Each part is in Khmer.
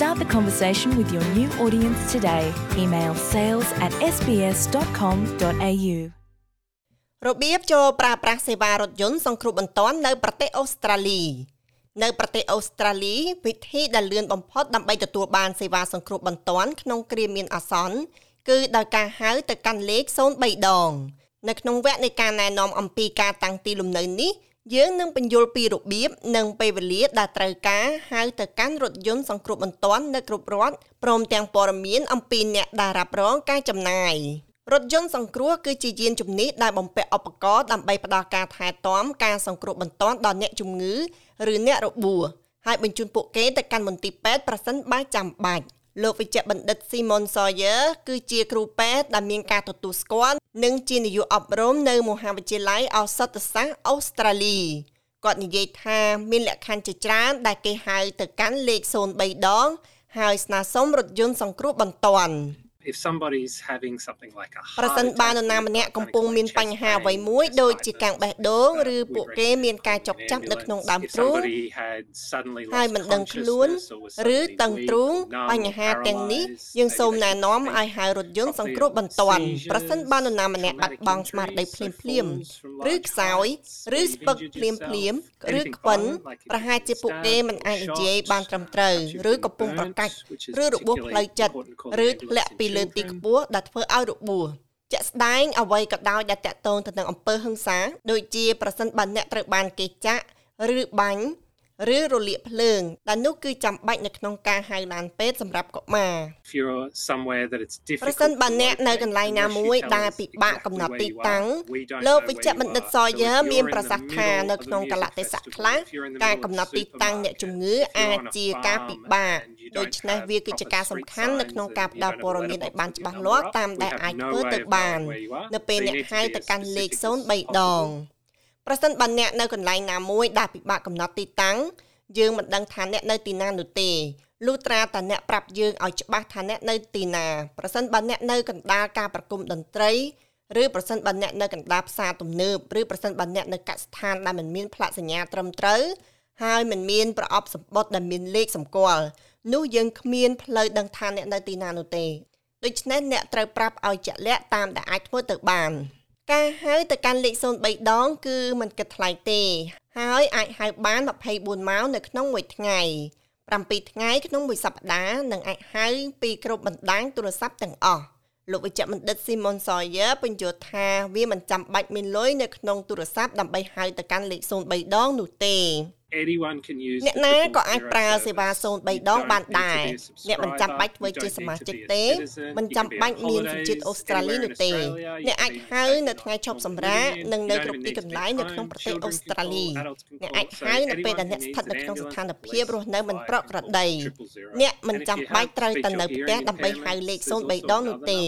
Start the conversation with your new audience today. Email sales at sbs.com.au. របៀបចូលប្រើប្រាស់សេវារថយន្តសង្គ្រោះបន្ទាន់នៅប្រទេសអូស្ត្រាលីនៅប្រទេសអូស្ត្រាលីវិធីដែលលឿនបំផុតដើម្បីទទួលបានសេវាសង្គ្រោះបន្ទាន់ក្នុងគ្រាមានអាសន្នគឺដោយការហៅទៅកាន់លេខ03ដង នៅក្នុងវគ្គនៃការណែនាំអំពីការតាំងទីលំនៅនេះ យើងនឹងបញ្យល់ពីរបៀបនិងពេលវេលាដែលត្រូវការហៅទៅកាន់រថយន្តសង្គ្រោះបន្ទាន់នៅគ្រប់រដ្ឋព្រមទាំងព័ត៌មានអំពីអ្នកដែលរ៉ាប់រងការចំណាយរថយន្តសង្គ្រោះគឺជាយានជំនិះដែលបំពាក់ឧបករណ៍ដើម្បីផ្ដល់ការថែទាំការសង្គ្រោះបន្ទាន់ដល់អ្នកជំងឺឬអ្នករបួសហើយបញ្ជូនពួកគេទៅកាន់មន្ទីរពេទ្យប្រសិនបើចាំបាច់លោកវិជ្ជបណ្ឌិត Simon Sawyer គឺជាគ្រូពេទ្យដែលមានការទទួលស្គាល់ និងជានាយកអប់រំនៅមហាវិទ្យាល័យឱសថសាស្ត្រអូស្ត្រាលីគាត់និយាយថាមានលក្ខខណ្ឌជាច្រើនដែលគេហៅទៅកាន់លេខ03ដង ហើយស្នើសុំរថយន្តសង្គ្រោះបន្ទាន់ if somebody's having something like a ប្រសិនបើនរណាម្នាក់កំពុងមានបញ្ហាអ្វីមួយដូចជាកាំងបេះដូងឬពួកគេមានការចុកចាប់នៅក្នុងដើមទ្រូងហើយមិនដឹងខ្លួនឬតឹងទ្រូងបញ្ហាទាំងនេះយើងសូមណែនាំឲ្យហៅរថយន្តសង្គ្រោះបន្ទាន់ប្រសិនបើនរណាម្នាក់បាត់បង់ស្មារតីភ្លាមភ្លាមឬខ្សោយឬស្ពឹកភ្លាមភ្លាមឬខ្វិនប្រហែលជាពួកគេមិនអាចនិយាយបានត្រឹមត្រូវឬកំពុងប្រកាច់ឬរបួសផ្លូវចិត្តឬធ្លាក់ពីលើទីខ្ពស់ដែលធ្វើឲ្យរបួសជាក់ស្ដែងអ្វីក៏ដោយដែលតាក់ទងទៅនឹងអំពើហិង្សាដូចជាប្រសិនបើអ្នកត្រូវបានគេចាក់ឬបាញ់ ឬរលាកភ្លើងដែលនោះគឺចាំបាច់នៅក្នុងការហៅឡានពេទ្យសម្រាប់កុមារប្រសិនបើអ្នកនៅកន្លែងណាមួយដែលពិបាកកំណត់ទីតាំងលោកវិជ្ជបណ្ឌិតសយ័រមានប្រសាសន៍ថានៅក្នុងកលៈទេសៈខ្លះការកំណត់ទីតាំងអ្នកជំងឺអាចជាការពិបាកដូច្នេះវាគឺជាការសំខាន់នៅក្នុងការផ្ដល់ព័ត៌មានឲ្យបានច្បាស់លាស់តាមដែលអាចធ្វើទៅបាន នៅពេលអ្នកហៅទៅកាន់លេខ03ដង ប្រសិនបើអ្នកនៅកន្លែងណាមួយដែលពិបាកកំណត់ទីតាំងយើងមិនដឹងថាអ្នកនៅទីណានោះទេលុះត្រាតែអ្នកប្រាប់យើងឲ្យច្បាស់ថាអ្នកនៅទីណាប្រសិនបើអ្នកនៅកណ្ដាលការប្រគំតន្ត្រីឬប្រសិនបើអ្នកនៅកណ្ដាលផ្សារទំនើបឬប្រសិនបើអ្នកនៅកសិដ្ឋានដែលមិនមានផ្លាកសញ្ញាត្រឹមត្រូវហើយមិនមានប្រអប់សម្បត្តិដែលមានលេខសម្គាល់នោះយើងគ្មានផ្លូវដឹងថាអ្នកនៅទីណានោះទេដូច្នេះអ្នកត្រូវប្រាប់ឲ្យជាក់លាក់តាមដែលអាចធ្វើទៅបាន ការហៅទៅកាន់លេខ03ដង គឺមិនគិតថ្លៃទេ ហើយអាចហៅបាន24ម៉ោងនៅក្នុងមួយថ្ងៃ7ថ្ងៃក្នុងមួយសប្តាហ៍និងអាចហៅពីគ្រប់បណ្ដាញទូរស័ព្ទទាំងអស់លោកវិជ្ជបណ្ឌិត Simon Sawyer បញ្ជាក់ថាវាមិនចាំបាច់មានលុយនៅក្នុងទូរស័ព្ទដើម្បីហៅទៅកាន់លេខ03ដងនោះទេ anyone can use អ្នកណាក៏អាចប្រើសេវា03ដងបានដែរអ្នកមិនចាំបាច់ធ្វើជាសមាជិកទេមិនចាំបាច់មានសញ្ជាតិអូស្ត្រាលីនោះទេអ្នកអាចហៅនៅថ្ងៃឈប់សម្រាកនិងនៅគ្រប់ទីកន្លែងនៅក្នុងប្រទេសអូស្ត្រាលីអ្នកអាចហៅនៅពេលដែលអ្នកស្ថិតនៅក្នុងស្ថានភាពរស់នៅមិនប្រក្រតីអ្នកមិនចាំបាច់ត្រូវទៅនៅផ្ទះដើម្បីហៅលេខ03ដងនោះទេ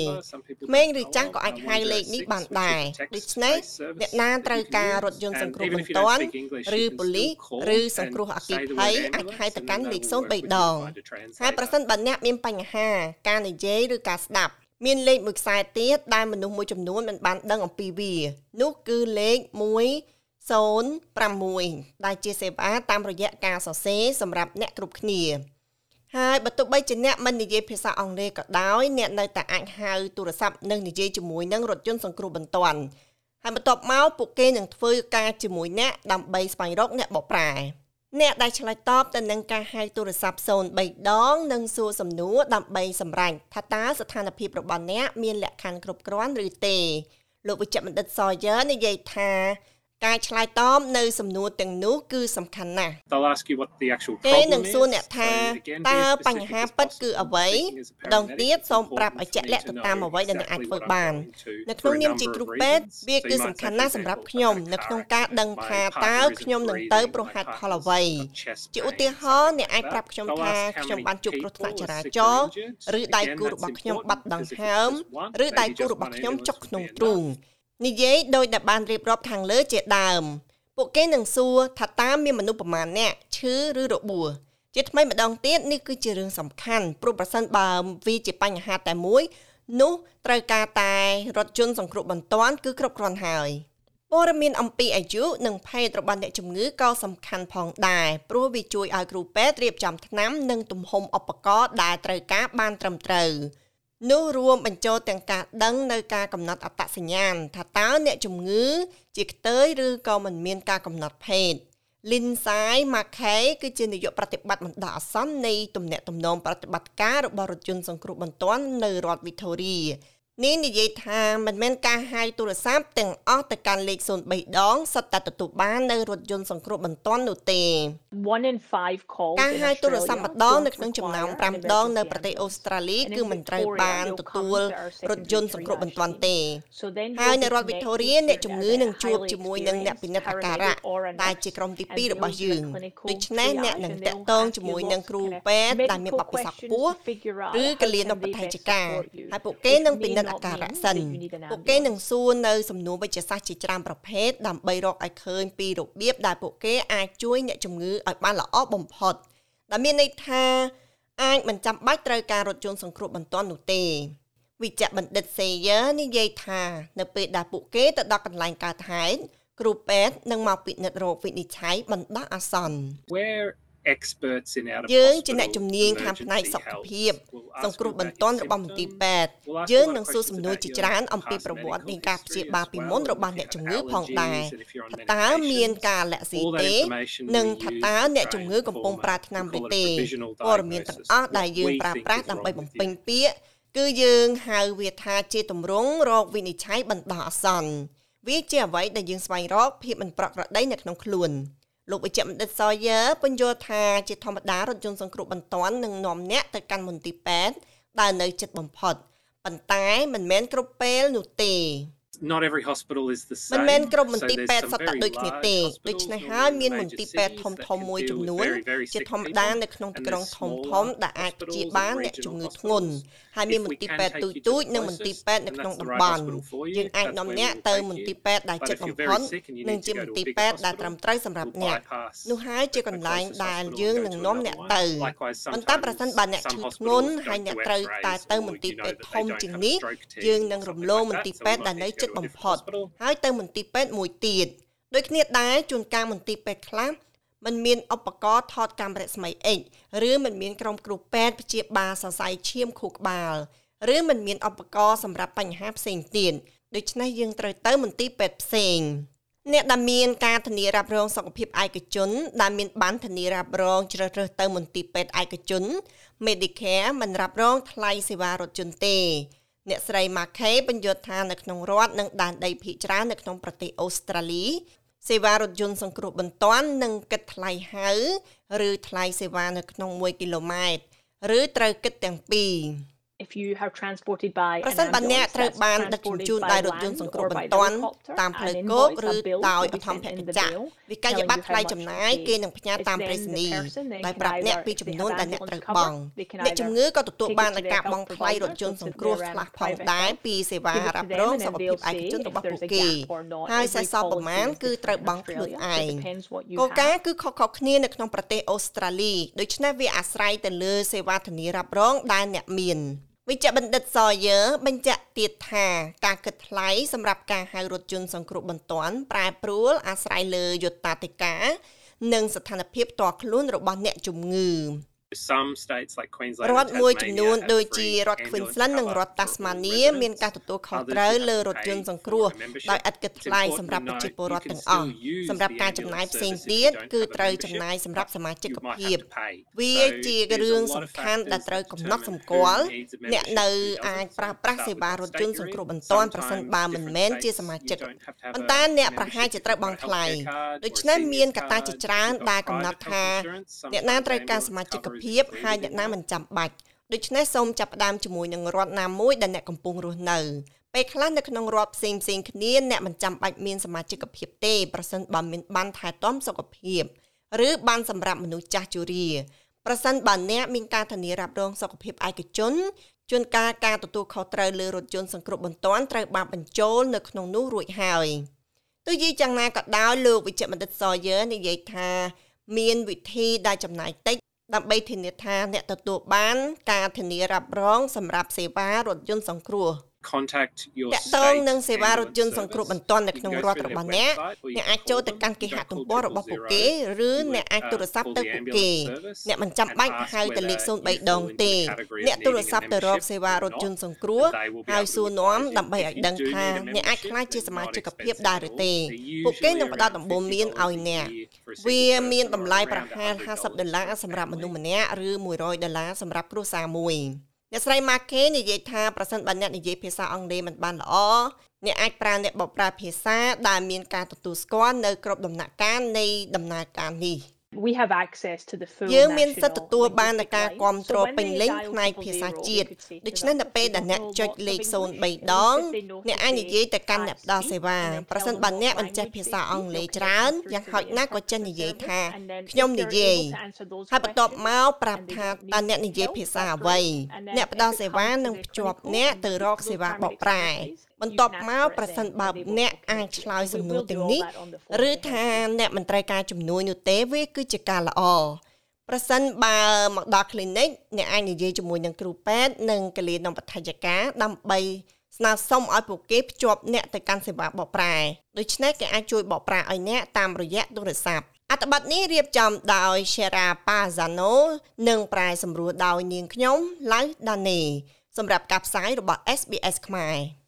ក្មេងឬចាស់ក៏អាចហៅលេខនេះបានដែរដូច្នេះអ្នកណាត្រូវការរថយន្តសង្គ្រោះបន្ទាន់ឬប៉ូលីសឬសង្គ្រោះអគ្គិភ័យអាចហៅទៅកាន់លេខ03ដងហើយប្រសិនបើអ្នកមានបញ្ហាការនិយាយឬការស្ដាប់មានលេខមួយខ្សែទៀតដែលមនុស្សមួយចំនួនមិនបានដឹងអំពីវានោះគឺលេខ106ដែលជាសេវាតាមរយៈការសរសេរសម្រាប់អ្នកគ្រប់គ្នាហើយបើទោះបីជាអ្នកមិននិយាយភាសាអង់គ្លេសក៏ដោយអ្នកនៅតែអាចហៅទូរស័ព្ទនិងនិយាយជាមួយនឹងរថយន្តសង្គ្រោះបន្ទាន់ ហើយបន្ទាប់មកពួកគេនឹងធ្វើការជាមួយអ្នកដើម្បីស្វែងរកអ្នកបកប្រែអ្នកដែលឆ្លើយតបទៅនឹងការហៅទូរស័ព្ទ03ដងនិងសួរសំណួរដើម្បីសម្រេចថាតើស្ថានភាពរបស់អ្នកមានលក្ខខណ្ឌគ្រប់គ្រាន់ឬទេលោកវិជ្ជបណ្ឌិតសយ័រនិយាយថា ការឆ្លើយតបនៅសំណួរទាំងនោះគឺសំខាន់ណាស់ They'll ask you what the actual គេ problem នឹងសួរអ្នក is. ថា So again, តើ being បញ្ហា specific is ពិត possible. គឺអ្វី Speaking as a ដងទៀត paramedic, សូម it's ប្រាប់ឲ្យ important ជាក់លាក់ for ទៅ me to តាម know អ្វីដែលអ្នកអាច exactly ធ្វើ what I'm បាន going to នៅក្នុង for a នាមជា number គ្រូ of ពេទ្យ reasons. វា So គឺ you សំ might ខាន់ say, ណាស់ for សម្រាប់ example, ខ្ញុំ I've had នៅ a ក្នុង car ការដឹង accident. ថា My តើ partner ខ្ញុំ isn't នឹងទៅ breathing, ប្រ my ហែលផល partner's អ្វី got chest ជាឧ pain, ទាហរណ៍ something អ្នកអាច like ប្រាប់ that. ខ្ញុំ They'll ថា ask how ខ្ញុំ many បានជួបគ្រោះថ្នាក់ people ច are រា sick ច or រណ៍ injured. ឬដៃ Again, គូ that's របស់ខ្ញុំ important បាត់ដង្ because if ហើម it's just one, ឬដៃ maybe គូ just របស់ one ខ្ញុំ ambulance ចុក would ក្នុង be ទ្រូង enough. និយាយដោយដែលបានរៀបរាប់ខាងលើជាដើម ពួកគេនឹងសួរថាតើមានមនុស្សប្រមាណអ្នកឈឺឬរបួសជាថ្មីម្ដងទៀតនេះគឺជារឿងសំខាន់ព្រោះប្រសិនបើវាជាបញ្ហាតែមួយ នោះត្រូវការតែរថយន្តសង្គ្រោះបន្ទាន់គឺគ្រប់គ្រាន់ហើយព័ត៌មានអំពីអាយុនិងភេទរបស់អ្នកជំងឺក៏សំខាន់ផងដែរព្រោះវាជួយឲ្យគ្រូពេទ្យរៀបចំថ្នាំនិងទំហំឧបករណ៍ដែលត្រូវការបានត្រឹមត្រូវ នោះរួមបញ្ចូលទាំងការដឹងនៅការកំណត់អត្តសញ្ញាណថាតើអ្នកជំងឺជាខ្ទើយឬក៏មិនមានការកំណត់ភេទ Lindsay Mackay គឺជានាយកប្រតិបត្តិបណ្ដោះអាសន្ននៃទំនាក់ទំនងប្រតិបត្តិការរបស់រថយន្តសង្គ្រោះបន្ទាន់នៅរដ្ឋ Victoria នេះនិយាយថាមិនមែនការហៅទូរស័ព្ទទាំងអស់ទៅកាន់លេខ03ដងសុទ្ធតែទទួលបាននៅរថយន្តសង្គ្រោះបន្ទាន់នោះទេ One in five calls ការ in ហៅទូរស័ព្ទ Australia ម្ដង don't នៅក្នុងចំណោម require an 5ដងនៅ emergency ប្រទេសអូ ambulance. ស្ត្រាលី And in គឺមិនត្រូវ Victoria, បាន you'll ទទួល come to our រថយន្តសង្គ្រោះបន្ទាន់ទេ So then ហើយ you'll នៅ be រដ្ឋ connected Victoria អ្នក to ជំ an ងឺនឹងជួប highly ជាមួយនឹងអ្នកពិនិត្យអាការៈ experienced ដែល paramedic ជាក្រុមទី and 2របស់ they'll យើង do a clinical ដូច្នេះអ្នក triage នឹង and តាក់ they'll ទង ask ជាមួយ you នឹង lots គ្រូ of ពេទ្យដែល medical មានបទពិសោធន៍ខ្ពស់ questions to figure out ឬ how កលៀន can នៅប they ច្ចេក best ការ support you. ហើយពួកគេ It នឹង may ពិនិត្យ not អាការៈ mean សិន that you need an ពួកគេនឹង ambulance. សួរនៅសំណួរវិទ្យាសាស្ត្រជាច្រើនប្រភេទដើម្បីរកឲ្យឃើញពីរបៀបដែលពួកគេអាចជួយអ្នកជំងឺឲ្យបានល្អបំផុតដែលមានន័យថាអាចមិនចាំបាច់ត្រូវការរថយន្តសង្គ្រោះបន្ទាន់នោះទេវិជ្ជបណ្ឌិត Sayer និយាយថានៅពេលដែលពួកគេទៅដល់កន្លែងកើតហេតុគ្រូពេទ្យនឹងមកពិនិត្យរោគវិនិច្ឆ័យបណ្ដោះអាសន្ន We're experts in out of យើងជា hospital អ្នកជំនាញខាងផ្នែក emergency សុខ health. ភាព We'll ask សង្គ្រោះ you បន្ about ទាន់ your របស់មន្ទីរ symptoms. ពេទ្យ We'll ask យើង a lot of នឹងសួរសំណួរ questions ជា about ច្រើន your អំពី past ប្រវត្តិ medical នៃការព្យាបាល history ពី as មុន well, របស់ if អ្នក you ជំ have ងឺផងដែរ allergies and if you're on ថាតើមាន medications. ការលាក់ស៊ី All that ទេ information និង we'll ថា use តើ to អ្នក try ជំងឺ and កំពុង form a- ប្រើថ្នាំ we ឬ call it a ទេ provisional ព័ត៌មានទាំង diagnosis, អស់ដែល what យើង we ប្រើ think ប្រាស់ is ដើម្បី wrong បំ with ពេញ you. ពាក្យគឺយើងហៅវាថាជាទម្រង់រោគវិនិច្ឆ័យបណ្ដោះអាសន្នវាជាអ្វីដែលយើងស្វែងរកភាពមិនប្រក្រតីនៅក្នុងខ្លួន លោកវិជ្ជបណ្ឌិត Sawyer ពន្យល់ថាជាធម្មតារថយន្តសង្គ្រោះបន្ទាន់នឹងនាំអ្នកទៅកាន់មន្ទីរពេទ្យដែលនៅជិតបំផុតប៉ុន្តែមិនមែនគ្រប់ពេលនោះទេ Not every hospital is the មិន same. មែនគ្រប់មន្ទីរ So ពេ there's ទ្យ some សុទ្ធតែ very ដូចគ្នា large ទេ hospitals, ដូច្នេះ normally ហើយ in មានម major ន្ទីរពេទ្យ cities ធំ that ធំ can មួយ deal ចំ with នួន very, very ជា sick ធម្មតា people. នៅក្នុង And ក្រុង there's ធំធំ smaller ដែលអាចព្យាបាលអ្នកជំងឺ hospitals ធ្ងន់ and ហើយមាន If ម we ន្ទីរ can ពេទ្យ take ទូច you to ទូច the និងមន្ទីរ closest, ពេទ្យនៅ then ក្នុង that's តំ the right បន់ hospital for you. យើងអាច That's នាំ where អ្នក we'll ទៅ take មន្ទីរ you. ពេទ្យដែល But ជិត if បំ you're ផុត very sick and you និង need ជា to ម go ន្ to ទីរ a bigger ពេទ្យដែលត្រឹម hospital, ត្រូវសម្រាប់ we'll អ្នក bypass នោះហើយជាកន្លែង the ដែល closest យើង hospital នឹង and នាំ go to អ្នក another ទៅ one. Likewise, ប៉ុន្តែប្រសិន sometimes បើអ្នក some ឈឺធ្ង hospitals ន់ហើយ don't អ្នក do ត្រូវតែ X-rays ទៅ or មន្ទីរ you know ពេទ្យ that ធ they ំ don't ជាង have a នេះ stroke team យើង or នឹងរំ something លោង like មន្ that. ទីរ So ពេទ្យ we'll ដែលនៅhave to ជិត go to a បំ different ផុត hospital. ហើយទៅមន្ទីរពេទ្យមួយទៀតដូចគ្នាដែរជួនកាលមន្ទីរពេទ្យខ្លះมันមានឧបករណ៍ថតកាំរស្មី X ឬมันមានក្រុមគ្រូពេទ្យព្យាបាលសរសៃឈាមខួរក្បាលឬมันមានឧបករណ៍សម្រាប់បញ្ហាផ្សេងទៀតដូច្នេះយើងត្រូវទៅមន្ទីរពេទ្យផ្សេងអ្នកដែលមានការធានារ៉ាប់រងសុខភាពឯកជនដែលមានបានធានារ៉ាប់រងជ្រើសរើសទៅមន្ទីរពេទ្យឯកជន Medicare មិនរ៉ាប់រងថ្លៃសេវារថយន្តទេ អ្នកស្រី Mackay បញ្យល់ថានៅក្នុងរដ្ឋនិងដែនដីភាគច្រើននៅក្នុងប្រទេសអូស្ត្រាលីសេវារថយន្តសង្គ្រោះបន្ទាន់នឹងគិតថ្លៃហៅ ឬថ្លៃសេវានៅក្នុង1គីឡូម៉ែត្រឬត្រូវគិតទាំងពីរ If you are transported by ប្រ an សិនបើអ្នក ambulance ត្រូវ that's បានដឹកជញ្ជូន transported ដោយ by រថយន្ត land សង្គ្រោះ or បន្ by ទាន់ helicopter, តាមផ្លូវ an គោក invoice, ឬ a bill ដោយ will ឧ be ទ្ធម្ភា sent គ in the ចក្រ bill វិក័យ telling ប័ត្រ you ថ្លៃ how much ចំ to ណាយ pay. គេនឹងផ្ញើតាម It's ប្រេ then ស the នីយ person then ដោយ can ប្រាប់អ្នក either ពីចំ if they នួន have ដែលអ្នក ambulance ត្រូវប cover, ង់ they can អ្នក either ជំងឺក៏ទទួល take it បាន to នូវ their ការបង់ health ថ្លៃរ provider, ថយន្ត so ស to ង្គ្រោះ their ខ្លះ um, ផង private ដែរ health ពីសេវា give it រ៉ា to ប់ them រង and សុ then ខភាព they'll ឯក see ជន if របស់ there's ពួក a គេ gap or not ហើយ every សេសសល់ប្រមាណ policy គឺ is ត្រូវបង់ different ខ្លួន in ឯង Australia. It depends what you គោលការណ៍ have. គឺខុសៗគ្នានៅក្នុងប្រទេសអូស្ត្រាលីដូច្នេះវាអាស្រ័យទៅលើសេវាធានារ៉ាប់រងដែលអ្នកមាន វិជ្ជបណ្ឌិត Sawyer បញ្ជាក់ទៀតថាការគិតថ្លៃសម្រាប់ការហៅរថយន្តសង្គ្រោះបន្ទាន់ប្រែប្រួលអាស្រ័យលើយុត្តាធិការ និងស្ថានភាពផ្ទាល់ខ្លួនរបស់អ្នកជំងឺ Some states like Queensland រដ្ឋមួយចំនួនដូចជារដ្ឋ Queensland និងរដ្ឋ Tasmania មានការទទួលខុសត្រូវលើរថយន្តសង្គ្រោះដោយឥតគិតថ្លៃសម្រាប់ប្រជាពលរដ្ឋទាំងអស់សម្រាប់ការចំណាយផ្សេងទៀតគឺត្រូវចំណាយសម្រាប់សមាជិកភាពវាជារឿងសំខាន់ដែលត្រូវកំណត់សម្គាល់អ្នកនៅអាចប្រើប្រាស់សេវារថយន្តសង្គ្រោះបន្ទាន់ប្រសិនបើមិនមែនជាសមាជិកប៉ុន្តែអ្នកប្រហែលជាត្រូវបង់ថ្លៃដូច្នេះមានកត្តាជាច្រើនដែលកំណត់ថាអ្នកណាត្រូវការសមាជិកភាពហើយអ្នកណាមិនចាំបាច់ដូច្នេះសូមចាប់ផ្ដើមជាមួយនឹងរដ្ឋណាមួយដែលអ្នកកំពុងរស់នៅពេលខ្លះនៅក្នុងរដ្ឋផ្សេងផ្សេងគ្នាអ្នកមិនចាំបាច់មានសមាជិកភាពទេប្រសិនបើមានបានថែទាំសុខភាពឬបានសម្រាប់មនុស្សចាស់ជរាប្រសិនបើអ្នកមានការធានារ៉ាប់រងសុខភាពឯកជនជួនកាលការទទួលខុសត្រូវលើរថយន្តសង្គ្រោះបន្ទាន់ត្រូវបានបញ្ចូលនៅក្នុងនោះរួចហើយទោះជាយ៉ាងណាក៏ដោយលោកវិជ្ជបណ្ឌិតសយើនិយាយថាមានវិធីដែលចំណាយតិច ដើម្បីធានាថាអ្នកទទួលបាន ការធានារ៉ាប់រងសម្រាប់សេវារថយន្តសង្គ្រោះ។ contact your តកតងនឹងសេវារថយន្តសង្គ្រោះបន្ទាន់នៅក្នុងរដ្ឋរបស់អ្នកអ្នកអាចចូលទៅកាន់គេហទំព័ររបស់ពួកគេឬអ្នកអាចទូរស័ព្ទទៅពួកគេអ្នកមិនចាំបាច់ហៅទៅលេខ03ដងទេអ្នកទូរស័ព្ទទៅរកសេវារថយន្តសង្គ្រោះហើយសួរនាំដើម្បីឲ្យដឹងថាអ្នកអាចក្លាយជាសមាជិកភាពដែរឬទេពួកគេនឹងផ្ដល់ដំបូន្មានឲ្យអ្នកវាមានតម្លៃប្រហែល50ដុល្លារសម្រាប់មនុស្សម្នាក់ឬ100ដុល្លារសម្រាប់គ្រួសារមួយ អ្នកស្រី Marke និយាយថាប្រសិនបើអ្នកនិយាយភាសាអង់គ្លេសមិនបានល្អអ្នកអាចប្រើអ្នកបកប្រែភាសាដែលមានការទទួលស្គាល់នៅគ្រប់ដំណាក់កាលនៃដំណើរការនេះ។ we have access to the full យើងមានសិទ្ធិទទួលបាននូវការគ្រប់គ្រងពេញលេញផ្នែកភាសាជាតិដូច្នេះនៅពេលដែលអ្នកចុចលេខ03ដងអ្នកអាចនិយាយទៅកាន់អ្នកផ្ដល់សេវាប្រសិនបើអ្នកមិនចេះភាសាអង់គ្លេសច្រើនយ៉ាងហោចណាស់ក៏ចេះនិយាយថាខ្ញុំនិយាយហើយបន្ទាប់មកប្រាប់ថាតើអ្នកនិយាយភាសាអ្វីអ្នកផ្ដល់សេវានឹងភ្ជាប់អ្នកទៅរកសេវាបកប្រែ បន្ទាប់មកប្រសិនបើអ្នកអាចឆ្លើយសំណួរទាំងនេះឬថាអ្នកមិនត្រូវការជំនួយនោះទេវាគឺជាការល្អប្រសិនបើមកដល់ clinic អ្នកអាចនិយាយជាមួយនឹងគ្រូពេទ្យនិងកលៀននំបថយការដើម្បីស្នើសុំឲ្យពួកគេភ្ជាប់អ្នកទៅកាន់សេវាបកប្រែដូច្នេះគេអាចជួយបកប្រែឲ្យអ្នកតាមរយៈទូរស័ព្ទអត្ថបទនេះរៀបចំដោយ Shera Pazano និងប្រែសម្រួលដោយនាងខ្ញុំ Lau Dane សម្រាប់ការផ្សាយរបស់ SBS ខ្មែរ